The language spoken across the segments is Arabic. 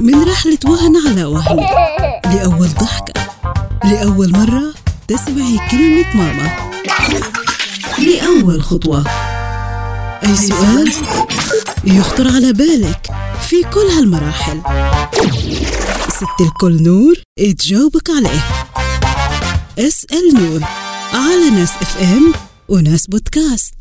من رحلة وهن على وهن. لأول ضحكة لأول مرة تسمعي كلمة ماما. لأول خطوة. أي سؤال يخطر على بالك في كل هالمراحل. ست الكل نور تجاوبك عليه. اسأل نور على ناس إف إم وناس بودكاست.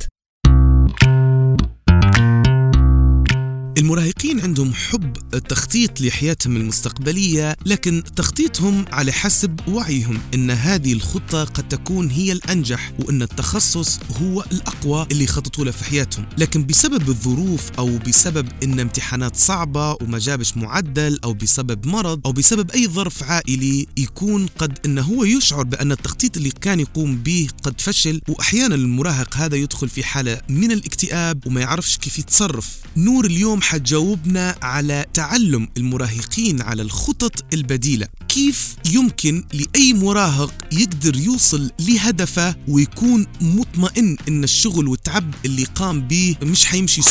المراهقين عندهم حب التخطيط لحياتهم المستقبلية لكن تخطيطهم على حسب وعيهم إن هذه الخطة قد تكون هي الأنجح وإن التخصص هو الأقوى اللي يخططوا له في حياتهم. لكن بسبب الظروف أو بسبب إن امتحانات صعبة وما جابش معدل أو بسبب مرض أو بسبب أي ظرف عائلي يكون قد إنه هو يشعر بأن التخطيط اللي كان يقوم به قد فشل وأحيانا المراهق هذا يدخل في حالة من الاكتئاب وما يعرفش كيف يتصرف. نور اليوم حتجاوبنا على تعلم المراهقين على الخطط البديلة. كيف يمكن لأي مراهق يقدر يوصل لهدفه ويكون مطمئن إن الشغل والتعب اللي قام به مش حيمشي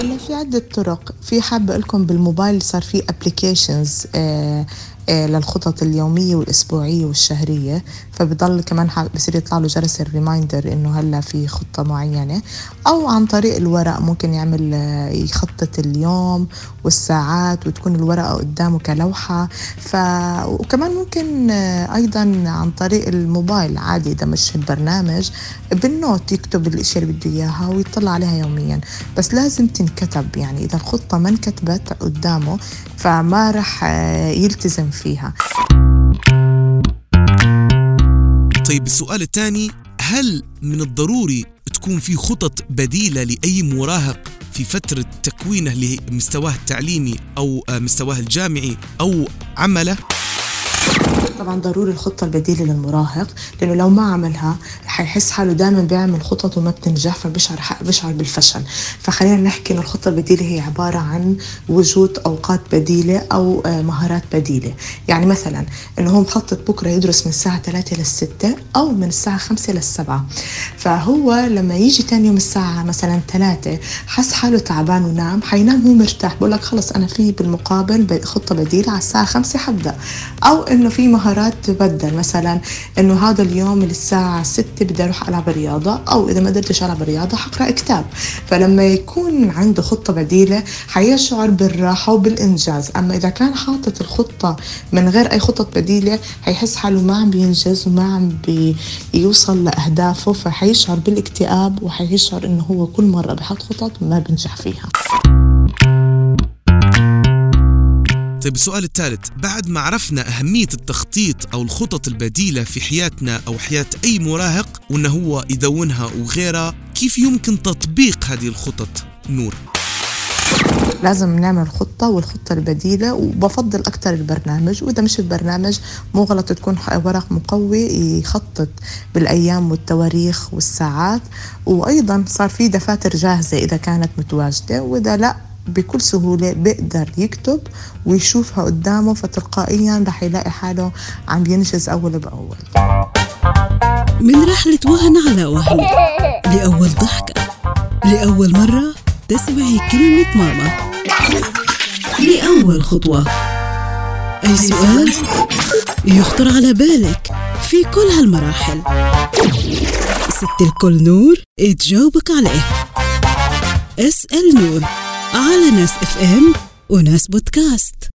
هلا في عدة طرق. في حابة لكم بالموبايل صار في applications آه، للخطط اليومية والأسبوعية والشهرية. فبضل كمان بصير يطلع له جرس ال reminder إنه هلأ في خطة معينة. أو عن طريق الورق ممكن يعمل آه، يخطط اليوم والساعات وتكون الورقة قدامه كلوحة. ف وكمان ممكن آه، أيضا عن طريق الموبايل عادي إذا مش البرنامج بالنوت يكتب الأشياء اللي بده إياها ويطلع عليها يوميا. بس لازم تنكتب يعني إذا الخطة ما انكتبت قدامه فما رح يلتزم فيها طيب السؤال الثاني هل من الضروري تكون في خطط بديلة لأي مراهق في فترة تكوينه لمستواه التعليمي أو مستواه الجامعي أو عمله؟ طبعا ضروري الخطة البديلة للمراهق لأنه لو ما عملها حيحس حاله دائما بيعمل خطط وما بتنجح فبيشعر بيشعر بالفشل. فخلينا نحكي إن الخطة البديلة هي عبارة عن وجود أوقات بديلة أو آه، مهارات بديلة. يعني مثلا إنه هو مخطط بكرة يدرس من الساعة 3 للستة أو من الساعة 5 للسبعة فهو لما يجي تاني يوم الساعة مثلا 3 حس حاله تعبان ونام حينام هو مرتاح بقول لك خلص أنا في بالمقابل خطة بديلة على الساعة 5 حبدأ. أو إنه في مهارات تبدل. مثلا إنه هذا اليوم الساعة 6 بدي أروح ألعب رياضة أو إذا ما قدرتش ألعب رياضة حقرأ كتاب. فلما يكون عنده خطة بديلة حيشعر بالراحة وبالإنجاز. أما إذا كان حاطط الخطة من غير أي خطط بديلة حيحس حاله ما عم بينجز وما عم بيوصل لأهدافه فحيشعر بالاكتئاب وحيشعر إنه هو كل مرة بحط خطط ما بينجح فيها. طيب السؤال الثالث. بعد ما عرفنا أهمية التخطيط أو الخطط البديلة في حياتنا أو حياة أي مراهق وأنه هو يدونها وغيرها كيف يمكن تطبيق هذه الخطط؟ نور؟ لازم نعمل خطة والخطة البديلة وبفضل أكتر البرنامج. وإذا مش البرنامج مو غلط تكون ورق مقوي يخطط بالأيام والتواريخ والساعات. وأيضا صار في دفاتر جاهزة إذا كانت متواجدة وإذا لا بكل سهولة بيقدر يكتب ويشوفها قدامه فتلقائيا رح يلاقي حاله عم ينجز أول بأول. من رحلة وهن على وهن لأول ضحكة لأول مرة تسمعي كلمة ماما. لأول خطوة. أي سؤال يخطر على بالك في كل هالمراحل. ست الكل نور تجاوبك عليه. اسأل نور. على ناس اف ام وناس بودكاست.